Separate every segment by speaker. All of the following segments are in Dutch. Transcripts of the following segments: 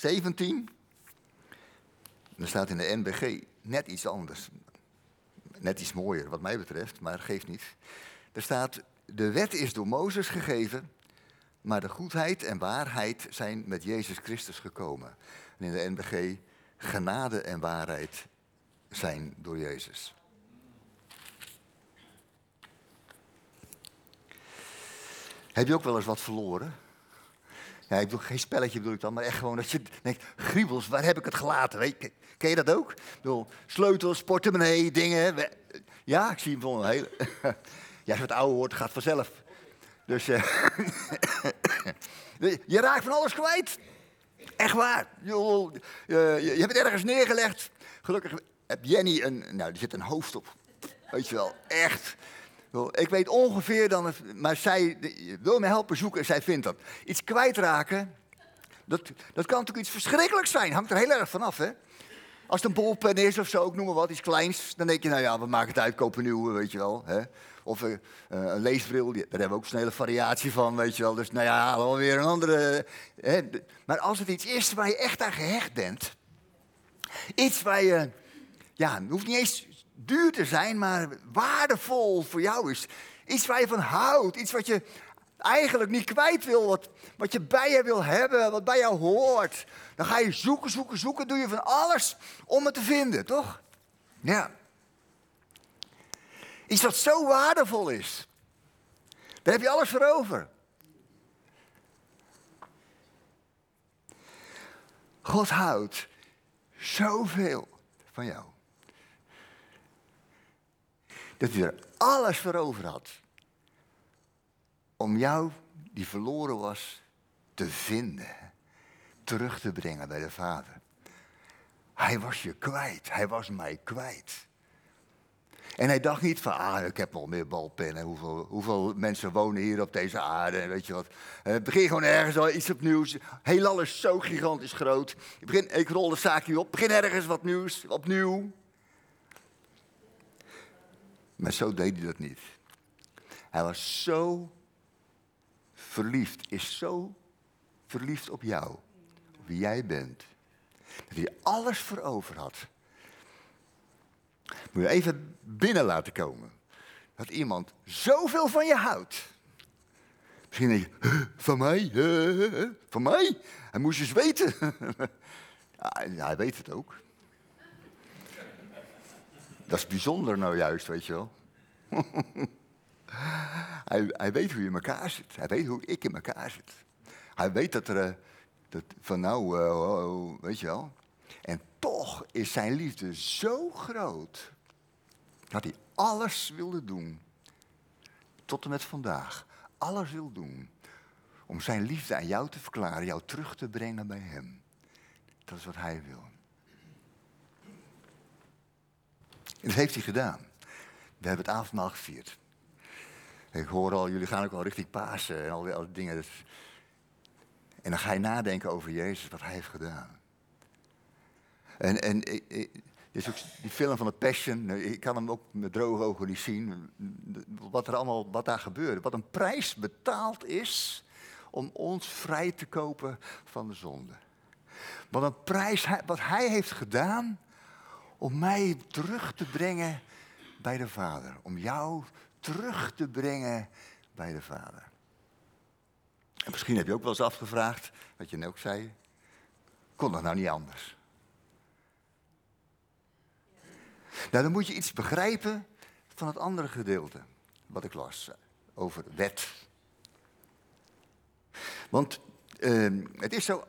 Speaker 1: 17. Er staat in de NBG net iets anders. Net iets mooier, wat mij betreft, maar geeft niet. Er staat: De wet is door Mozes gegeven, maar de goedheid en waarheid zijn met Jezus Christus gekomen. En in de NBG: Genade en waarheid zijn door Jezus. Heb je ook wel eens wat verloren? Ja, ik bedoel, geen spelletje bedoel ik dan, maar echt gewoon dat je denkt, griebels, waar heb ik het gelaten? Weet ken je dat ook? Ik sleutels, portemonnee, dingen. Ja, ik zie hem wel een hele... Ja, het ouder wordt, gaat vanzelf. Dus uh, je raakt van alles kwijt. Echt waar. Je, je, je hebt het ergens neergelegd. Gelukkig heb Jenny een, nou, die zit een hoofd op. Weet je wel, echt. Ik weet ongeveer dan, maar zij wil me helpen zoeken en zij vindt dat. Iets kwijtraken, dat, dat kan natuurlijk iets verschrikkelijks zijn. Hangt er heel erg vanaf, hè. Als het een bolpen is of zo, ik noem maar wat, iets kleins, dan denk je, nou ja, we maken het uit, kopen nieuwe, weet je wel. Hè? Of uh, een leesbril, daar hebben we ook een hele variatie van, weet je wel. Dus nou ja, alweer een andere. Hè? Maar als het iets is waar je echt aan gehecht bent, iets waar je, ja, het hoeft niet eens duur te zijn, maar waardevol voor jou is. Iets waar je van houdt, iets wat je eigenlijk niet kwijt wil, wat, wat je bij je wil hebben, wat bij jou hoort. Dan ga je zoeken, zoeken, zoeken, doe je van alles om het te vinden, toch? Ja. Iets wat zo waardevol is. Daar heb je alles voor over. God houdt zoveel van jou dat hij er alles voor over had. Om jou, die verloren was, te vinden. Terug te brengen bij de Vader. Hij was je kwijt. Hij was mij kwijt. En hij dacht niet van, ah, ik heb wel meer balpennen. Hoeveel, hoeveel mensen wonen hier op deze aarde? Weet je wat? Uh, begin gewoon ergens al iets opnieuws. Heelal is zo gigantisch groot. Ik, begin, ik rol de zaakje op. Begin ergens wat nieuws, opnieuw. Maar zo deed hij dat niet. Hij was zo verliefd, is zo verliefd op jou, op wie jij bent, dat hij alles voor over had. Moet je even binnen laten komen. Dat iemand zoveel van je houdt. Misschien denk je, van mij? Van mij? Hij moest eens weten. Ja, hij weet het ook. Dat is bijzonder nou juist, weet je wel. hij, hij, weet hoe je in elkaar zit. Hij weet hoe ik in elkaar zit. Hij weet dat er, eh, dat van nou, uh, weet je wel. En toch is zijn liefde zo groot dat hij alles wilde doen. Tot en met vandaag. Alles wil doen. Om zijn liefde aan jou te verklaren, jou terug te brengen bij hem. Dat is wat hij wil. En dat heeft hij gedaan. We hebben het avondmaal gevierd. Ik hoor al, jullie gaan ook al richting Pasen en al die, dingen. Dus... En dan ga je nadenken over Jezus, wat hij heeft gedaan. En, en is ook die film van de Passion, nou, ik kan hem ook met droge ogen niet zien. Wat er allemaal, wat daar gebeurde. Wat een prijs betaald is om ons vrij te kopen van de zonde. Wat een prijs, wat hij heeft gedaan om mij terug te brengen bij de Vader. Om jou terug te brengen bij de Vader. En misschien heb je ook wel eens afgevraagd, wat je net ook zei, kon dat nou niet anders? Nou, dan moet je iets begrijpen van het andere gedeelte wat ik las over wet. Want uh, het is zo,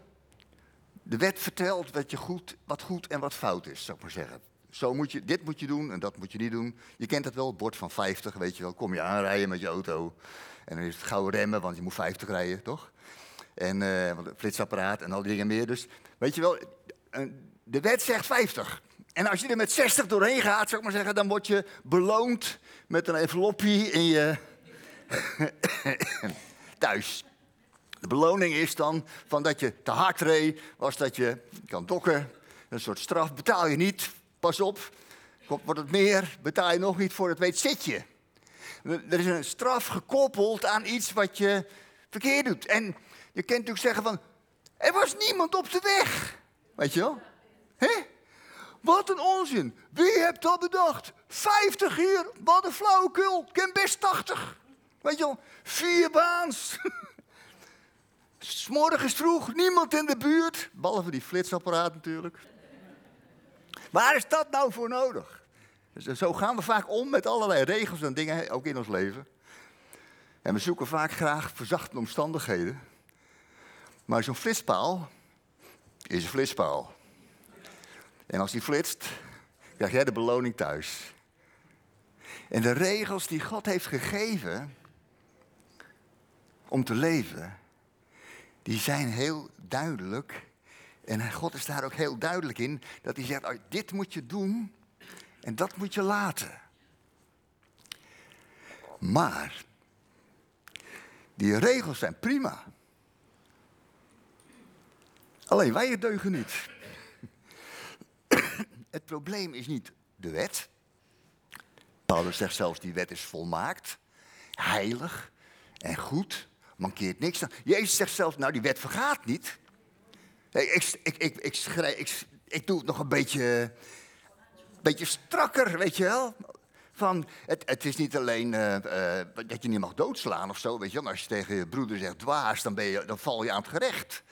Speaker 1: de wet vertelt wat, je goed, wat goed en wat fout is, zou ik maar zeggen. Zo moet je, dit moet je doen en dat moet je niet doen. Je kent het wel, bord van 50, weet je wel. Kom je aanrijden met je auto. En dan is het gauw remmen, want je moet 50 rijden, toch? En uh, flitsapparaat en al die dingen meer. Dus weet je wel, de wet zegt 50. En als je er met 60 doorheen gaat, zou ik maar zeggen, dan word je beloond met een envelopje in je thuis. De beloning is dan van dat je te hard reed, was dat je kan dokken. Een soort straf betaal je niet Pas op, wordt het meer, betaal je nog niet voor het weet, zit je. Er is een straf gekoppeld aan iets wat je verkeerd doet. En je kunt natuurlijk zeggen van, Er was niemand op de weg. Weet je wel? Wat een onzin. Wie hebt dat bedacht? 50 hier, wat een flauwekul. Ik ken best 80. Weet je wel? Vier baans. S'morgens vroeg, niemand in de buurt. Behalve die flitsapparaat natuurlijk. Waar is dat nou voor nodig? Dus zo gaan we vaak om met allerlei regels en dingen, ook in ons leven. En we zoeken vaak graag verzachte omstandigheden. Maar zo'n flitspaal is een flitspaal. En als die flitst, krijg jij de beloning thuis. En de regels die God heeft gegeven om te leven, die zijn heel duidelijk. En God is daar ook heel duidelijk in dat hij zegt, dit moet je doen en dat moet je laten. Maar die regels zijn prima. Alleen wij deugen niet. Het probleem is niet de wet. Paulus zegt zelfs, die wet is volmaakt, heilig en goed, mankeert niks. Jezus zegt zelfs, nou die wet vergaat niet. Ik, ik, ik, ik, ik, ik doe het nog een beetje, beetje strakker, weet je wel. Van, het, het is niet alleen uh, uh, dat je niet mag doodslaan of zo, weet je als je tegen je broeder zegt dwaas, dan, ben je, dan val je aan het gerecht.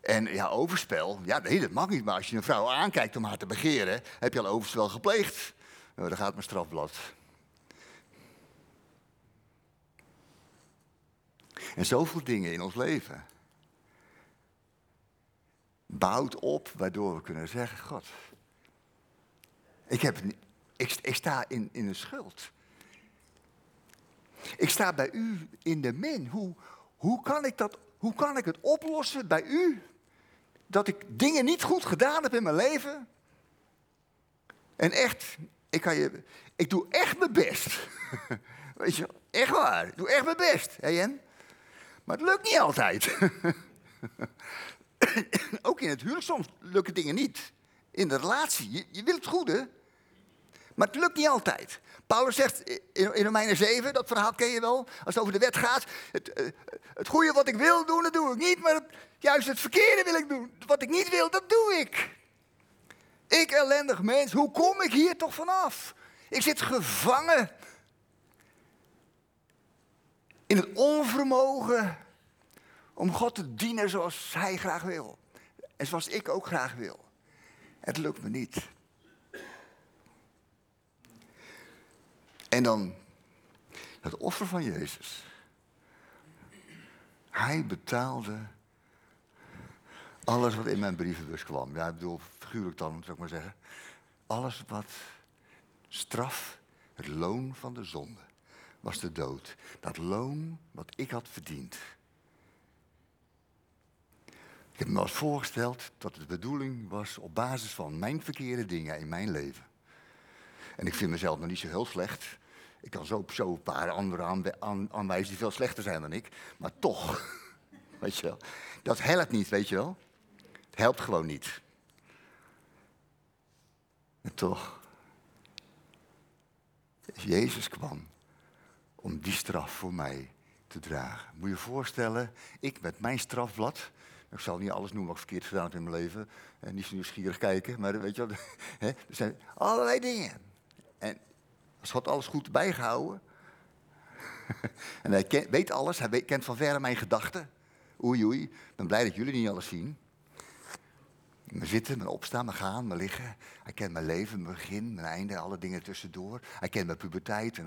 Speaker 1: En ja, overspel, ja, dat mag niet. Maar als je een vrouw aankijkt om haar te begeren, heb je al overspel gepleegd. Nou, dan gaat mijn strafblad. En zoveel dingen in ons leven bouwt op waardoor we kunnen zeggen: God, ik, heb, ik, ik sta in, in een schuld. Ik sta bij u in de min. Hoe, hoe, kan ik dat, hoe kan ik het oplossen bij u? Dat ik dingen niet goed gedaan heb in mijn leven. En echt, ik, kan je, ik doe echt mijn best. Weet je, echt waar. Ik doe echt mijn best. Hé Jen? Maar het lukt niet altijd. Ook in het huwelijk soms lukken dingen niet. In de relatie. Je, je wil het goede. Maar het lukt niet altijd. Paulus zegt in, in Romeinen 7, dat verhaal ken je wel, als het over de wet gaat. Het, eh, het goede wat ik wil doen, dat doe ik niet. Maar juist het verkeerde wil ik doen. Wat ik niet wil, dat doe ik. Ik ellendig mens, hoe kom ik hier toch vanaf? Ik zit gevangen in het onvermogen om God te dienen zoals Hij graag wil. En zoals ik ook graag wil. Het lukt me niet. En dan het offer van Jezus. Hij betaalde alles wat in mijn brievenbus kwam. Ja, ik bedoel, figuurlijk dan, zou ik maar zeggen. Alles wat straf, het loon van de zonde, was de dood. Dat loon wat ik had verdiend. Ik heb me eens voorgesteld dat het de bedoeling was op basis van mijn verkeerde dingen in mijn leven. En ik vind mezelf nog niet zo heel slecht. Ik kan zo, zo een paar anderen aanwijzen die veel slechter zijn dan ik. Maar toch, weet je wel. Dat helpt niet, weet je wel. Het helpt gewoon niet. En toch. Jezus kwam om die straf voor mij te dragen. Moet je je voorstellen, ik met mijn strafblad. Ik zal niet alles noemen wat verkeerd gedaan heb in mijn leven. En niet zo nieuwsgierig kijken, maar weet je wel. er zijn allerlei dingen. En als God alles goed bijgehouden. en hij weet alles, hij kent van verre mijn gedachten. Oei, oei, ik ben blij dat jullie niet alles zien. Mijn zitten, mijn opstaan, mijn gaan, mijn liggen. Hij kent mijn leven, mijn begin, mijn einde, alle dingen tussendoor. Hij kent mijn puberteit en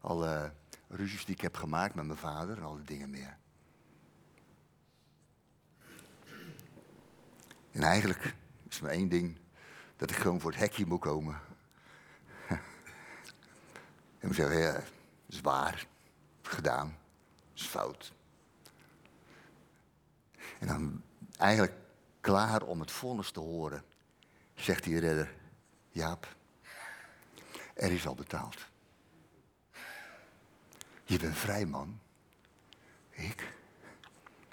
Speaker 1: alle ruzies die ik heb gemaakt met mijn vader en alle dingen meer. En eigenlijk is maar één ding, dat ik gewoon voor het hekje moet komen. en moet zeggen, ja, zwaar, gedaan, is fout. En dan eigenlijk klaar om het vonnis te horen, zegt die redder, Jaap, er is al betaald. Je bent vrij, man. Ik?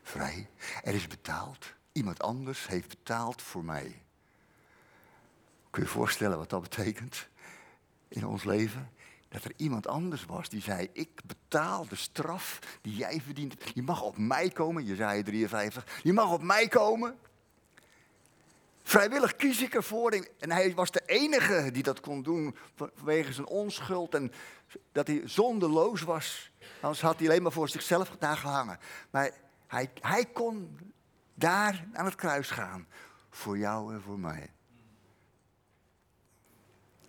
Speaker 1: Vrij? Er is betaald. Iemand anders heeft betaald voor mij. Kun je je voorstellen wat dat betekent in ons leven? dat er iemand anders was die zei: Ik betaal de straf die jij verdient. Je mag op mij komen, Jezaja 53. Je mag op mij komen. Vrijwillig kies ik ervoor. En hij was de enige die dat kon doen vanwege zijn onschuld en dat hij zondeloos was. Anders had hij alleen maar voor zichzelf daar gehangen. Maar hij, hij kon daar aan het kruis gaan. Voor jou en voor mij.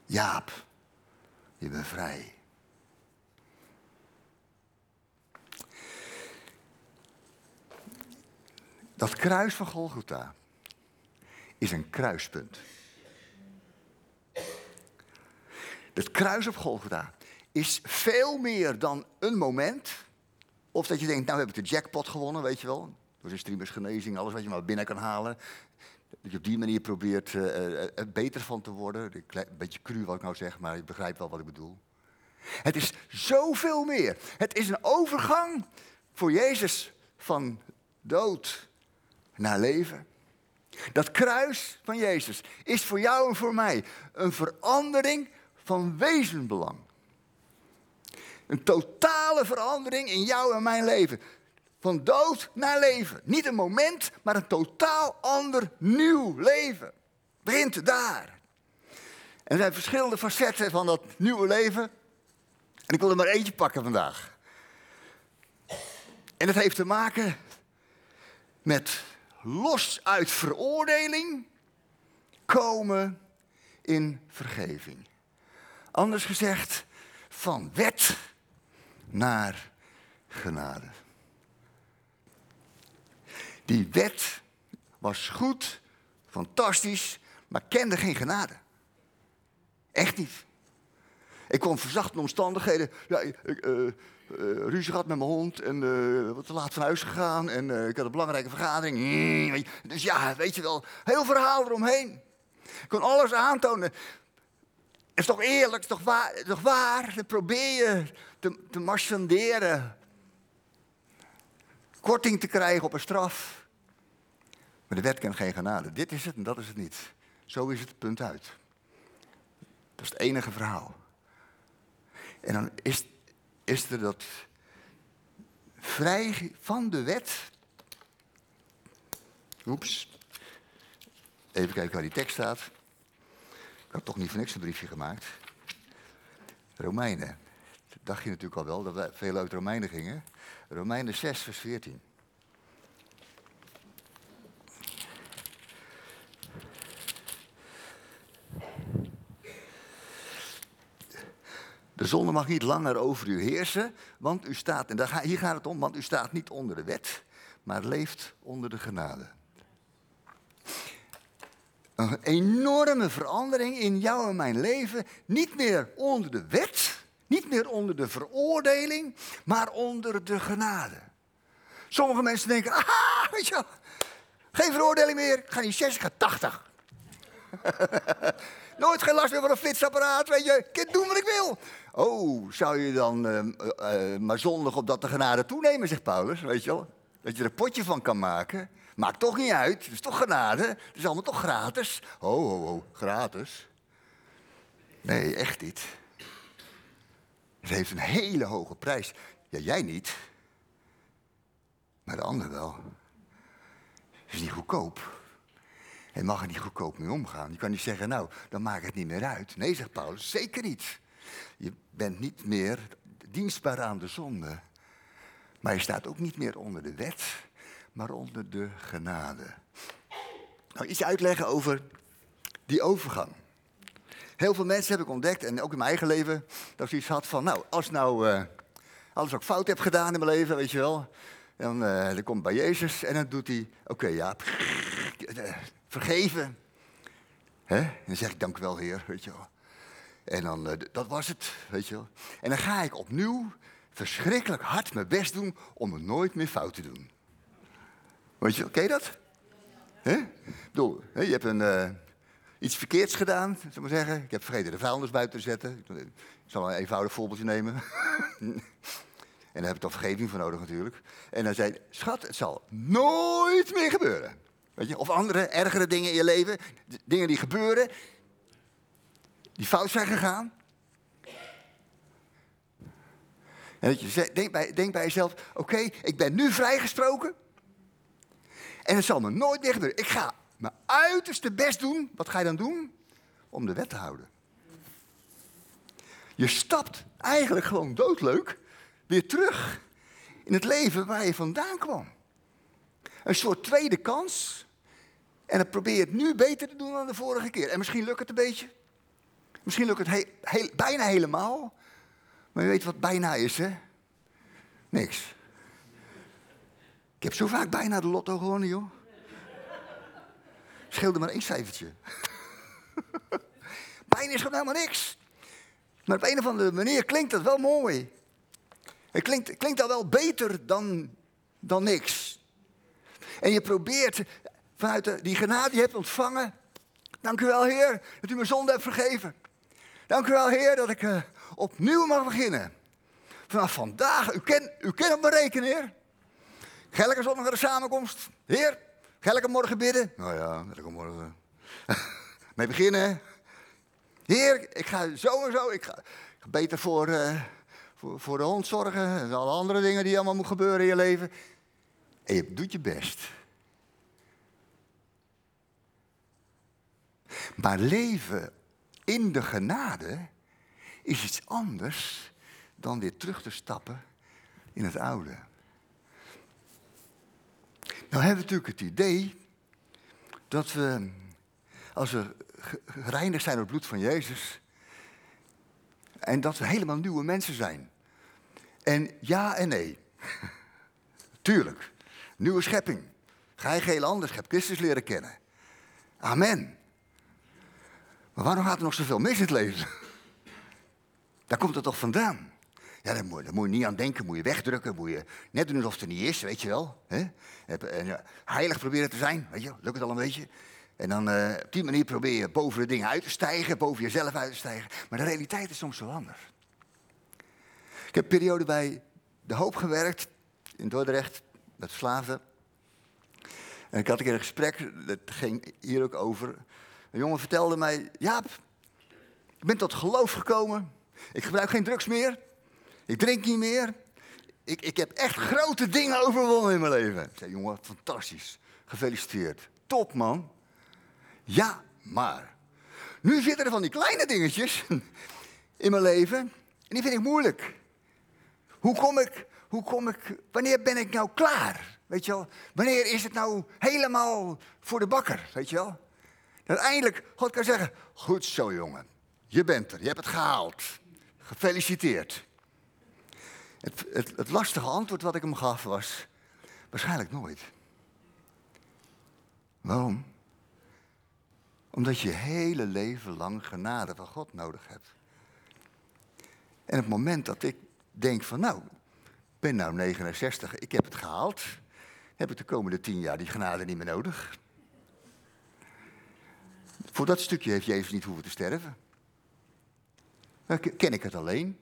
Speaker 1: Jaap, je bent vrij. Dat kruis van Golgotha is een kruispunt. Het kruis op Golgotha is veel meer dan een moment. Of dat je denkt, nou heb ik de jackpot gewonnen, weet je wel. Door zijn streamersgenezing, alles wat je maar binnen kan halen. Dat je op die manier probeert uh, er beter van te worden. Een beetje cru wat ik nou zeg, maar je begrijpt wel wat ik bedoel. Het is zoveel meer. Het is een overgang voor Jezus van dood naar leven. Dat kruis van Jezus is voor jou en voor mij een verandering van wezenbelang. Een totale verandering in jou en mijn leven. Van dood naar leven. Niet een moment, maar een totaal ander nieuw leven. Begint daar. En er zijn verschillende facetten van dat nieuwe leven. En ik wil er maar eentje pakken vandaag. En dat heeft te maken met los uit veroordeling komen in vergeving. Anders gezegd, van wet naar genade. Die wet was goed, fantastisch, maar kende geen genade. Echt niet. Ik kwam verzachte omstandigheden. Ja, ik, uh, uh, ruzie gehad met mijn hond en uh, wat te laat van huis gegaan. En ik had een belangrijke vergadering. Mm, dus ja, weet je wel, heel verhaal eromheen. Ik kon alles aantonen. Is toch eerlijk, is toch waar? Toch waar? Dan probeer je te, te marchanderen. Korting te krijgen op een straf. Maar de wet kent geen genade. Dit is het en dat is het niet. Zo is het punt uit. Dat is het enige verhaal. En dan is, is er dat vrij van de wet. Oeps. Even kijken waar die tekst staat. Ik had toch niet voor niks een briefje gemaakt. Romeinen. Dat dacht je natuurlijk al wel, dat we veel uit Romeinen gingen. Romeinen 6, vers 14. De zonde mag niet langer over u heersen, want u staat, en hier gaat het om, want u staat niet onder de wet, maar leeft onder de genade. Een enorme verandering in jou en mijn leven. Niet meer onder de wet, niet meer onder de veroordeling, maar onder de genade. Sommige mensen denken, ah, weet je geen veroordeling meer, ik ga niet 60, ik ga 80. Nooit geen last meer van een flitsapparaat, weet je. Ik kan doen wat ik wil. Oh, zou je dan uh, uh, maar zondig op dat de genade toenemen, zegt Paulus, weet je wel. Dat je er een potje van kan maken. Maakt toch niet uit, het is toch genade. Het is allemaal toch gratis. Oh, oh, oh, gratis. Nee, echt niet. Het heeft een hele hoge prijs. Ja, jij niet. Maar de ander wel. Het is niet goedkoop. Hij mag er niet goedkoop mee omgaan. Je kan niet zeggen, nou, dan maakt het niet meer uit. Nee, zegt Paulus, zeker niet. Je bent niet meer dienstbaar aan de zonde. Maar je staat ook niet meer onder de wet, maar onder de genade. Nou, iets uitleggen over die overgang. Heel veel mensen heb ik ontdekt, en ook in mijn eigen leven, dat ik iets had van, nou, als nou uh, alles ik fout heb gedaan in mijn leven, weet je wel, dan, uh, dan komt bij Jezus en dan doet hij, oké, ja, vergeven. En dan zeg ik, dank u wel, Heer, weet je wel. En dan, uh, dat was het, weet je wel. En dan ga ik opnieuw verschrikkelijk hard mijn best doen om het nooit meer fout te doen. Weet je, ken je dat? Hè? Ik bedoel, je hebt een, uh, iets verkeerds gedaan, zullen we maar zeggen. Ik heb vergeten de vuilnis buiten te zetten. Ik zal een eenvoudig voorbeeldje nemen. en daar heb ik dan vergeving voor nodig natuurlijk. En dan zei schat, het zal nooit meer gebeuren. Je? Of andere, ergere dingen in je leven. Dingen die gebeuren, die fout zijn gegaan. En dat je denk, bij, denk bij jezelf, oké, ik ben nu vrijgesproken. En het zal me nooit meer gebeuren. Ik ga mijn uiterste best doen. Wat ga je dan doen? Om de wet te houden. Je stapt eigenlijk gewoon doodleuk weer terug in het leven waar je vandaan kwam. Een soort tweede kans. En dan probeer je het nu beter te doen dan de vorige keer. En misschien lukt het een beetje. Misschien lukt het bijna helemaal. Maar je weet wat bijna is, hè? Niks. Ik heb zo vaak bijna de lotto gewonnen, joh. Scheelde maar één cijfertje. bijna is gewoon helemaal niks. Maar op een of andere manier klinkt dat wel mooi. Het klinkt, klinkt al wel beter dan, dan niks. En je probeert die genade hebt ontvangen. Dank u wel, Heer, dat u mijn zonde hebt vergeven. Dank u wel, Heer, dat ik uh, opnieuw mag beginnen. Vanaf vandaag, u kent u ken op me rekenen, Heer. Zondag naar de samenkomst. Heer, gelke morgen bidden. Nou ja, ik morgen. Mee beginnen. Heer, ik ga zo en zo. Ik ga, beter voor, uh, voor, voor, de hond zorgen. En alle andere dingen die allemaal moeten gebeuren in je leven. En je doet je best. Maar leven in de genade is iets anders dan weer terug te stappen in het oude. Nou hebben we natuurlijk het idee dat we, als we gereinigd zijn door het bloed van Jezus, en dat we helemaal nieuwe mensen zijn. En ja en nee. Tuurlijk. Nieuwe schepping. Ga je geheel anders, heb Christus leren kennen. Amen. Maar waarom gaat er nog zoveel mis in het leven? Daar komt het toch vandaan? Ja, daar moet, moet, je niet aan denken, moet je wegdrukken, moet je net doen alsof het er niet is, weet je wel. En, heilig proberen te zijn, weet je, lukt het al een beetje. En dan uh, op die manier probeer je boven de dingen uit te stijgen, boven jezelf uit te stijgen. Maar de realiteit is soms wel anders. Ik heb een periode bij De Hoop gewerkt, in Dordrecht, met slaven. En ik had een keer een gesprek, dat ging hier ook over. Een jongen vertelde mij, Jaap, ik ben tot geloof gekomen. Ik gebruik geen drugs meer. Ik drink niet meer. Ik, ik heb echt grote dingen overwonnen in mijn leven. Ik zei, jongen, fantastisch. Gefeliciteerd. Top, man. Ja, maar. Nu zitten er van die kleine dingetjes in mijn leven. En die vind ik moeilijk. Hoe kom ik, hoe kom ik, wanneer ben ik nou klaar? Weet je wel? Wanneer is het nou helemaal voor de bakker? Weet je wel? Eindelijk God kan zeggen: Goed zo, jongen. Je bent er, je hebt het gehaald. Gefeliciteerd. Het, het, het lastige antwoord wat ik hem gaf was: Waarschijnlijk nooit. Waarom? Omdat je hele leven lang genade van God nodig hebt. En het moment dat ik denk van nou, ben nou 69, ik heb het gehaald, heb ik de komende tien jaar die genade niet meer nodig. Voor dat stukje heeft Jezus niet hoeven te sterven. Dan ken ik het alleen.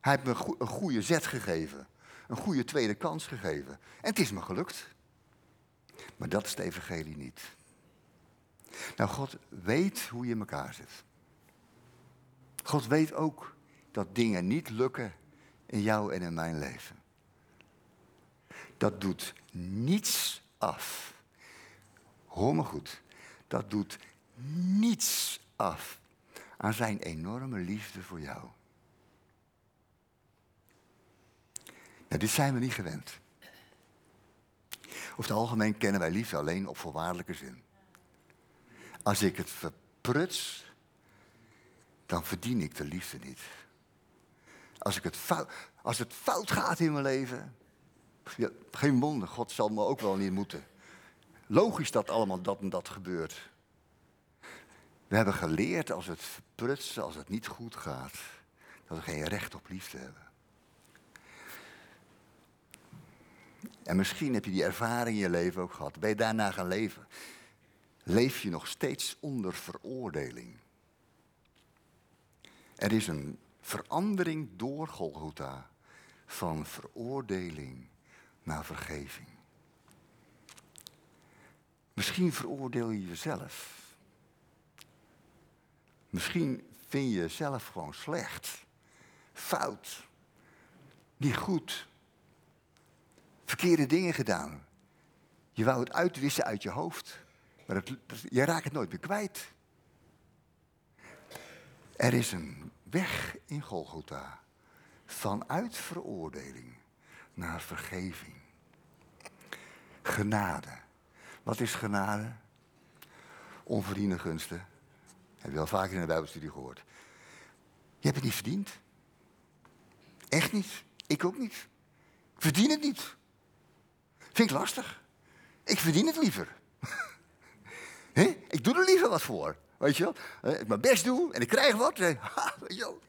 Speaker 1: Hij heeft me een goede zet gegeven. Een goede tweede kans gegeven. En het is me gelukt. Maar dat is de evangelie niet. Nou, God weet hoe je in elkaar zit. God weet ook dat dingen niet lukken in jou en in mijn leven. Dat doet niets af. Hoor me goed. Dat doet niets af aan zijn enorme liefde voor jou. Nou, dit zijn we niet gewend. Over het algemeen kennen wij liefde alleen op voorwaardelijke zin. Als ik het verpruts, dan verdien ik de liefde niet. Als, ik het, fout, als het fout gaat in mijn leven, geen wonder, God zal me ook wel niet moeten. Logisch dat allemaal dat en dat gebeurt. We hebben geleerd als het verprutsen, als het niet goed gaat, dat we geen recht op liefde hebben. En misschien heb je die ervaring in je leven ook gehad. Ben je daarna gaan leven? Leef je nog steeds onder veroordeling? Er is een verandering door Golgotha van veroordeling naar vergeving. Misschien veroordeel je jezelf. Misschien vind je jezelf gewoon slecht, fout. niet goed. Verkeerde dingen gedaan. Je wou het uitwissen uit je hoofd. Maar het, je raakt het nooit meer kwijt. Er is een weg in Golgotha. Vanuit veroordeling naar vergeving. Genade. Wat is genade? Onverdiende gunsten. Heb je al vaker in de Bijbelstudie gehoord. Je hebt het niet verdiend. Echt niet. Ik ook niet. Ik verdien het niet. Vind ik lastig. Ik verdien het liever. ik doe er liever wat voor. Weet je wel? Ik mijn best doe en ik krijg wat. Weet je wel?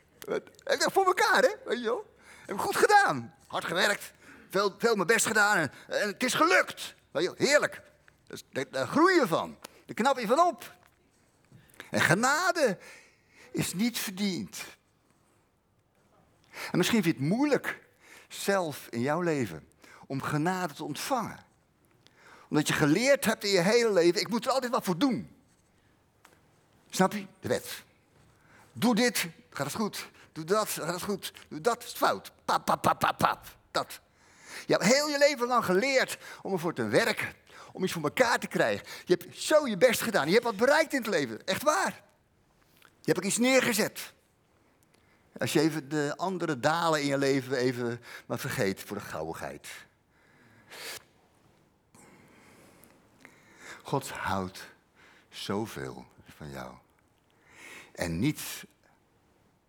Speaker 1: Ik voor elkaar, hè? Weet je wel? Heb ik goed gedaan. Hard gewerkt. Veel, veel mijn best gedaan en, het is gelukt. Weet je wel? Heerlijk. Dus, daar groei je van. Daar knap je van op. En genade is niet verdiend. En misschien vind je het moeilijk zelf in jouw leven om genade te ontvangen. Omdat je geleerd hebt in je hele leven, ik moet er altijd wat voor doen. Snap je? De wet. Doe dit, gaat het goed. Doe dat, gaat het goed. Doe dat, is het fout. Pap, pap, pap, pap, pap. Dat. Je hebt heel je leven lang geleerd om ervoor te werken. Om iets voor elkaar te krijgen. Je hebt zo je best gedaan. Je hebt wat bereikt in het leven. Echt waar. Je hebt ook iets neergezet. Als je even de andere dalen in je leven even maar vergeet voor de gauwigheid. God houdt zoveel van jou. En niet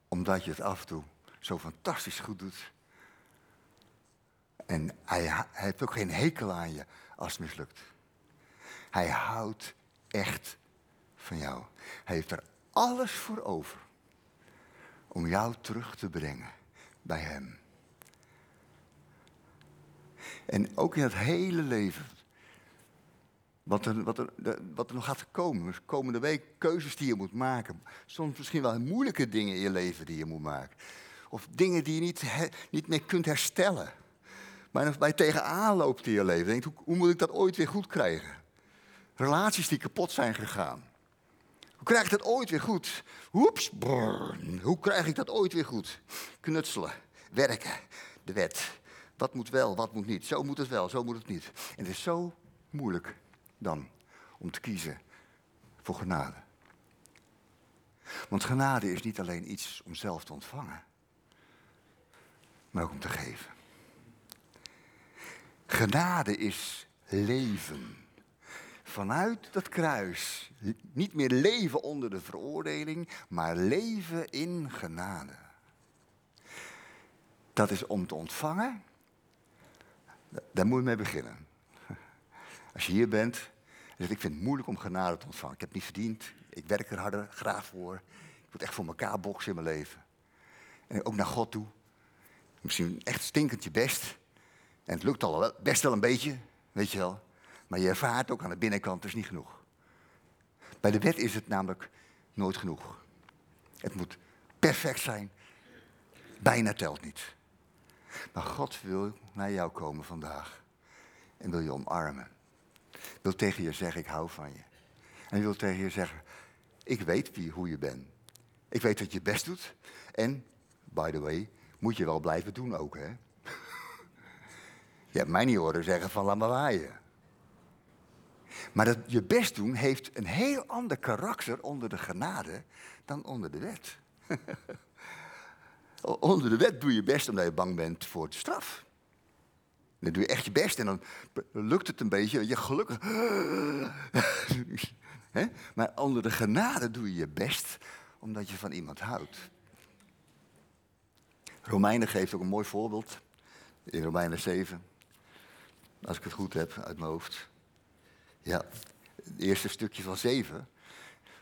Speaker 1: omdat je het af en toe zo fantastisch goed doet. En hij, hij heeft ook geen hekel aan je als het mislukt. Hij houdt echt van jou. Hij heeft er alles voor over om jou terug te brengen bij Hem. En ook in het hele leven. Wat er, wat, er, wat er nog gaat komen, komende week, keuzes die je moet maken. Soms misschien wel moeilijke dingen in je leven die je moet maken. Of dingen die je niet, niet meer kunt herstellen. Maar je tegenaan loopt in je leven, denk hoe, hoe moet ik dat ooit weer goed krijgen? Relaties die kapot zijn gegaan. Hoe krijg ik dat ooit weer goed? Oeps, hoe krijg ik dat ooit weer goed? Knutselen, werken, de wet. Wat moet wel, wat moet niet? Zo moet het wel, zo moet het niet. En het is zo moeilijk dan om te kiezen voor genade. Want genade is niet alleen iets om zelf te ontvangen, maar ook om te geven. Genade is leven vanuit dat kruis niet meer leven onder de veroordeling, maar leven in genade. Dat is om te ontvangen. Daar moet je mee beginnen. Als je hier bent en zegt, ik vind het moeilijk om genade te ontvangen. Ik heb het niet verdiend. Ik werk er harder, graag voor. Ik moet echt voor elkaar boksen in mijn leven. En ook naar God toe. Misschien echt stinkend je best. En het lukt al best wel een beetje, weet je wel. Maar je ervaart ook aan de binnenkant, is niet genoeg. Bij de wet is het namelijk nooit genoeg. Het moet perfect zijn. Bijna telt niet. Maar God wil naar jou komen vandaag. En wil je omarmen. Wil tegen je zeggen, ik hou van je. En wil tegen je zeggen, ik weet wie, hoe je bent. Ik weet dat je het best doet. En, by the way, moet je wel blijven doen ook, hè. je hebt mij niet horen zeggen van laat maar waaien. Maar dat je best doen heeft een heel ander karakter onder de genade dan onder de wet. onder de wet doe je best omdat je bang bent voor de straf. Dan doe je echt je best en dan lukt het een beetje, je gelukkig. maar onder de genade doe je je best omdat je van iemand houdt. Romeinen geeft ook een mooi voorbeeld in Romeinen 7. Als ik het goed heb uit mijn hoofd. Ja, het eerste stukje van zeven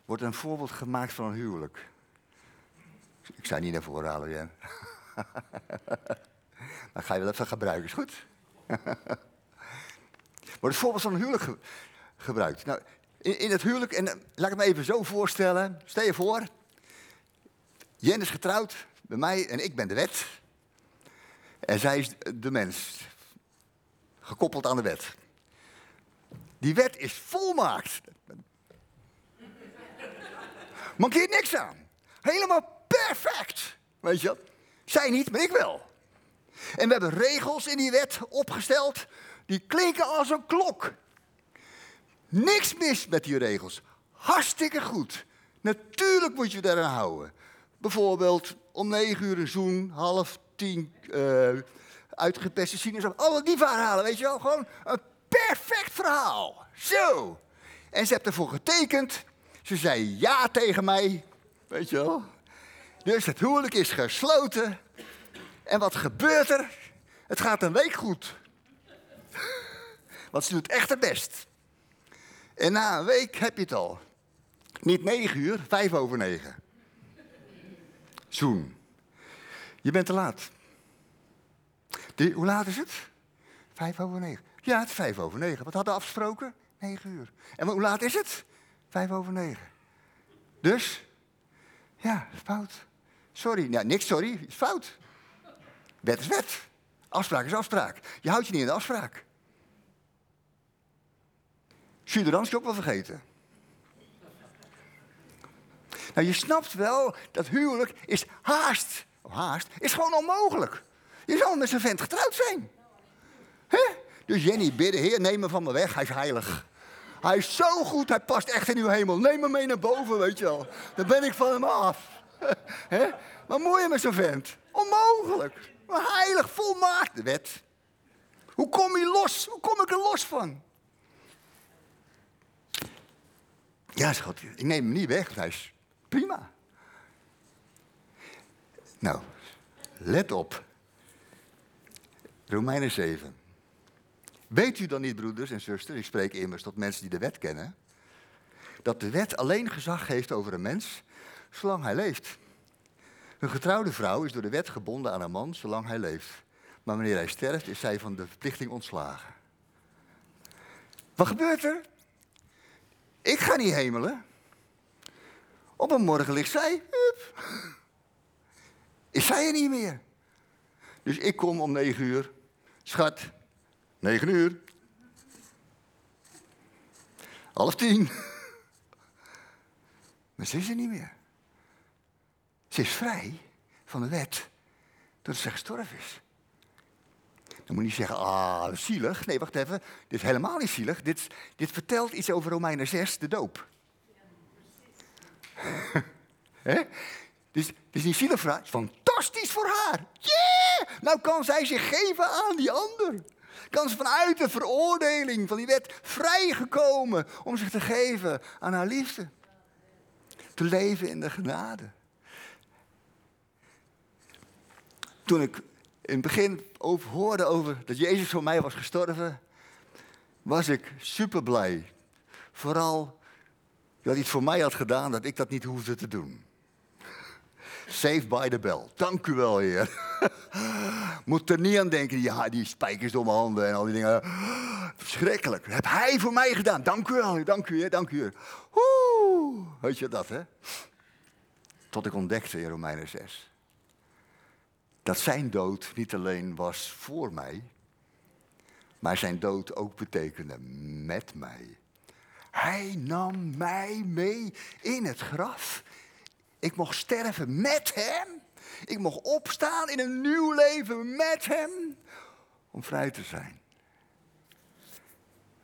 Speaker 1: wordt een voorbeeld gemaakt van een huwelijk. Ik zou niet naar voren halen, Jan. Dan ga je wel even gebruiken, is goed? wordt het voorbeeld van een huwelijk gebruikt. Nou, in, in, het huwelijk, en eh, laat ik me even zo voorstellen. Stel je voor, Jen is getrouwd bij mij en ik ben de wet. En zij is de mens, gekoppeld aan de wet. Die wet is volmaakt. Mankeert niks aan. Helemaal perfect. Weet je Zij niet, maar ik wel. En we hebben regels in die wet opgesteld, die klinken als een klok. Niks mis met die regels. Hartstikke goed. Natuurlijk moet je daaraan houden. Bijvoorbeeld om negen uur een zoen, half tien uh, uitgepeste sinaasappel. Allemaal die verhalen, weet je wel. Gewoon een perfect verhaal. Zo. En ze heeft ervoor getekend. Ze zei ja tegen mij. Weet je wel. Dus het huwelijk is gesloten. En wat gebeurt er? Het gaat een week goed. Want ze doet echt het best. En na een week heb je het al. Niet negen uur, vijf over negen. Zoen. Je bent te laat. hoe laat is het? Vijf over negen. Ja, het is vijf over negen. Wat hadden we afgesproken? Negen uur. En hoe laat is het? Vijf over negen. Dus? Ja, fout. Sorry. Ja, niks sorry. Is fout. Wet is wet. Afspraak is afspraak. Je houdt je niet in de afspraak. Suderans ook wel vergeten. Nou, je snapt wel dat huwelijk is haast. Haast, is gewoon onmogelijk. Je zal met zijn vent getrouwd zijn. Dus Jenny, bidden, Heer, neem me van me weg, hij is heilig. Hij is zo goed, hij past echt in uw hemel. Neem me mee naar boven, weet je wel. Dan ben ik van hem af. He? Maar mooi met zo'n vent. Onmogelijk. Maar heilig, volmaakt de wet. Hoe kom je los? Hoe kom ik er los van? Ja, schat, ik neem hem niet weg. Hij is prima. Nou, let op. Romeinen 7. Weet u dan niet, broeders en zusters, ik spreek immers tot mensen die de wet kennen, dat de wet alleen gezag heeft over een mens zolang hij leeft. Een getrouwde vrouw is door de wet gebonden aan een man zolang hij leeft. Maar wanneer hij sterft, is zij van de verplichting ontslagen. Wat gebeurt er? Ik ga niet hemelen. Op een morgen ligt zij. Hup. Is zij er niet meer? Dus ik kom om negen uur. Schat, negen uur. Half tien. Maar ze is er niet meer. Ze is vrij van de wet doordat ze gestorven is. Dan moet je niet zeggen, ah, zielig. Nee, wacht even. Dit is helemaal niet zielig. Dit, dit vertelt iets over Romeinen 6, de doop. He? Dus het is niet zielig is fantastisch voor haar. Yeah! Nou kan zij zich geven aan die ander. Kan ze vanuit de veroordeling van die wet vrijgekomen om zich te geven aan haar liefde. Te leven in de genade. Toen ik in het begin over, hoorde over dat Jezus voor mij was gestorven, was ik super blij. Vooral dat hij het voor mij had gedaan, dat ik dat niet hoefde te doen. Save by the bell. Dank u wel, Heer. Moet er niet aan denken, ja, die spijkers door mijn handen en al die dingen. Verschrikkelijk. Heb hij voor mij gedaan. Dank u wel, dank u, Heer, dank u. Oeh, weet je dat, hè? Tot ik ontdekte in Romeinen 6 dat zijn dood niet alleen was voor mij, maar zijn dood ook betekende met mij. Hij nam mij mee in het graf. Ik mocht sterven met hem. Ik mocht opstaan in een nieuw leven met hem om vrij te zijn.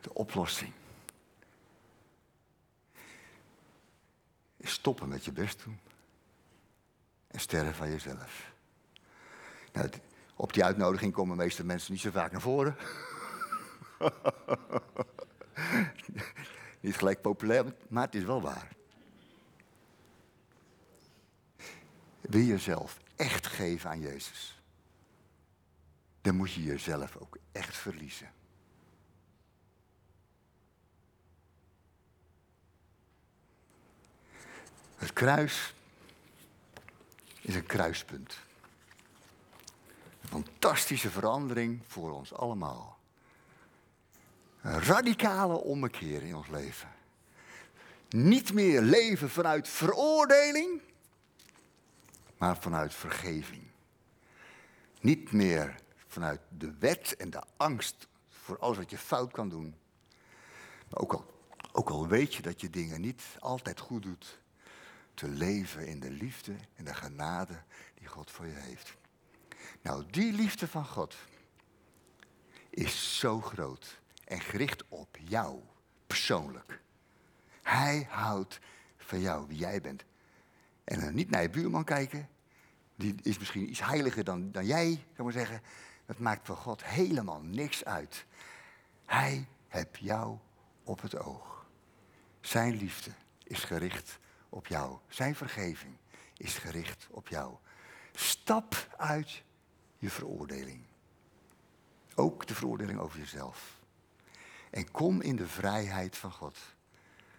Speaker 1: De oplossing is stoppen met je best doen en sterven van jezelf. Nou, op die uitnodiging komen de meeste mensen niet zo vaak naar voren. niet gelijk populair, maar het is wel waar. Wil je jezelf echt geven aan Jezus? Dan moet je jezelf ook echt verliezen. Het kruis is een kruispunt fantastische verandering voor ons allemaal. Een radicale ommekeer in ons leven. Niet meer leven vanuit veroordeling, maar vanuit vergeving. Niet meer vanuit de wet en de angst voor alles wat je fout kan doen. Maar ook al, ook al weet je dat je dingen niet altijd goed doet, te leven in de liefde en de genade die God voor je heeft. Nou, die liefde van God is zo groot en gericht op jou persoonlijk. Hij houdt van jou, wie jij bent. En dan niet naar je buurman kijken, die is misschien iets heiliger dan, dan jij, zou maar zeggen. Dat maakt voor God helemaal niks uit. Hij hebt jou op het oog. Zijn liefde is gericht op jou. Zijn vergeving is gericht op jou. Stap uit je veroordeling. Ook de veroordeling over jezelf. En kom in de vrijheid van God.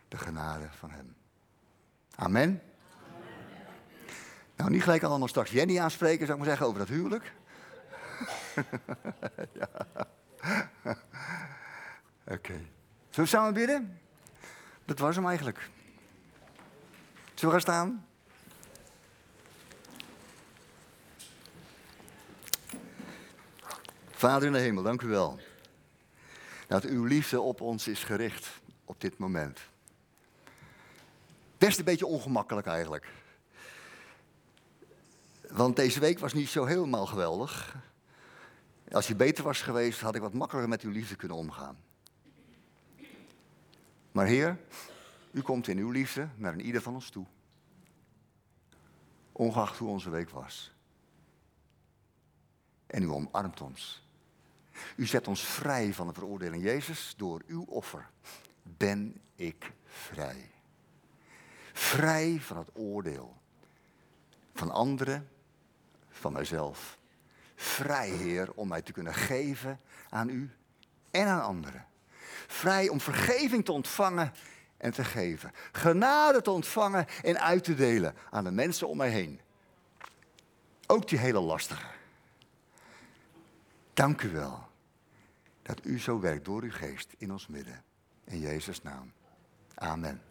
Speaker 1: De genade van Hem. Amen. Nou, niet gelijk allemaal straks Jenny aanspreken, zou ik maar zeggen, over dat huwelijk. ja. Oké. Okay. Zullen we samen bidden? Dat was hem eigenlijk. Zullen we gaan staan? Vader in de hemel, dank u wel. Dat uw liefde op ons is gericht op dit moment. Best een beetje ongemakkelijk eigenlijk. Want deze week was niet zo helemaal geweldig. Als je beter was geweest, had ik wat makkelijker met uw liefde kunnen omgaan. Maar Heer, u komt in uw liefde naar een ieder van ons toe. Ongeacht hoe onze week was. En u omarmt ons. U zet ons vrij van de veroordeling. Jezus, door uw offer ben ik vrij. Vrij van het oordeel. Van anderen, van mijzelf. Vrij, Heer, om mij te kunnen geven aan u en aan anderen. Vrij om vergeving te ontvangen en te geven. Genade te ontvangen en uit te delen aan de mensen om mij heen. Ook die hele lastige. Dank u wel dat u zo werkt door uw geest in ons midden. In Jezus' naam. Amen.